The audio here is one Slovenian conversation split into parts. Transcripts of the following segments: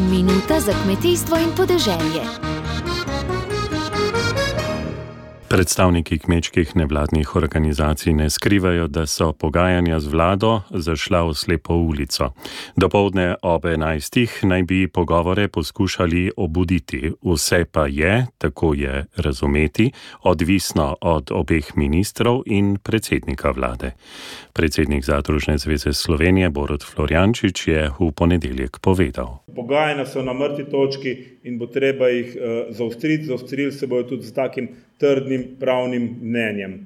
Minuta za kmetijstvo in podeželje. Predstavniki kmečkih nevladnih organizacij ne skrivajo, da so pogajanja z vlado zašla v slepo ulico. Dopoldne ob 11. naj bi pogovore poskušali obuditi. Vse pa je, tako je razumeti, odvisno od obeh ministrov in predsednika vlade. Predsednik Zadružne zveze Slovenije Borod Florjančič je v ponedeljek povedal. Pogajanja so na mrtvi točki in bo treba jih uh, zaostriti. Zaostrili se bojo tudi z takim trdnim pravnim mnenjem.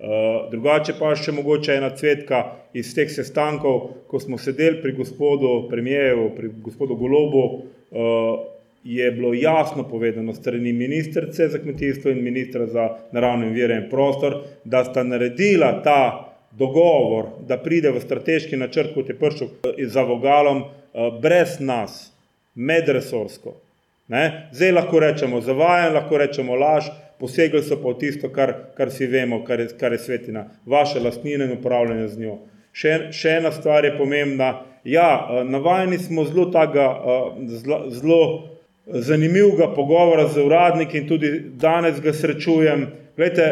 Uh, drugače pa še mogoče ena cvetka iz teh sestankov, ko smo sedeli pri gospodu premijeju, pri gospodu Golobu, uh, je bilo jasno povedano strani ministrice za kmetijstvo in ministra za naravne vire in prostor, da sta naredila ta dogovor, da pride v strateški načrt, kot je prišel za vogalom, eh, brez nas, medresorsko. Ne? Zdaj lahko rečemo zavajan, lahko rečemo laž, posegli so pa v tisto, kar, kar si vemo, kar je, kar je svetina, vaše lastnine in upravljanje z njo. Še, še ena stvar je pomembna. Ja, eh, navajeni smo zelo, taga, eh, zelo zanimivega pogovora z uradniki in tudi danes ga srečujem. Glejte,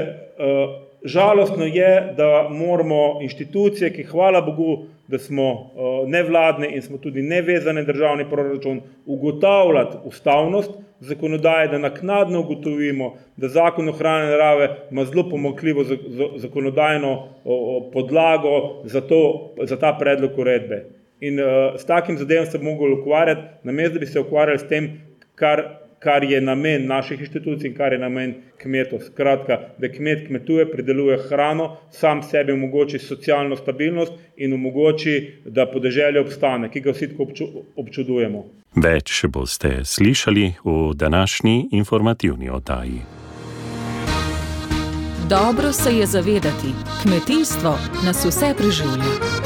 Žalostno je, da moramo inštitucije, ki hvala Bogu, da smo uh, nevladne in smo tudi nevezane državni proračun, ugotavljati ustavnost zakonodaje, da naknadno ugotovimo, da zakon o hrani narave ima zelo pomakljivo zakonodajno podlago za, to, za ta predlog uredbe. In uh, s takim zadevom se bomo mogli ukvarjati, namesto da bi se ukvarjali s tem, kar kar je namen naših inštitucij in kar je namen kmetov. Skratka, da kmet kmetuje, prideluje hrano, sam sebi omogoči socialno stabilnost in omogoči, da podeželje obstane, ki ga vsi tako občudujemo. Več boste slišali v današnji informativni oddaji. Dobro se je zavedati, kmetijstvo nas vse preživlja.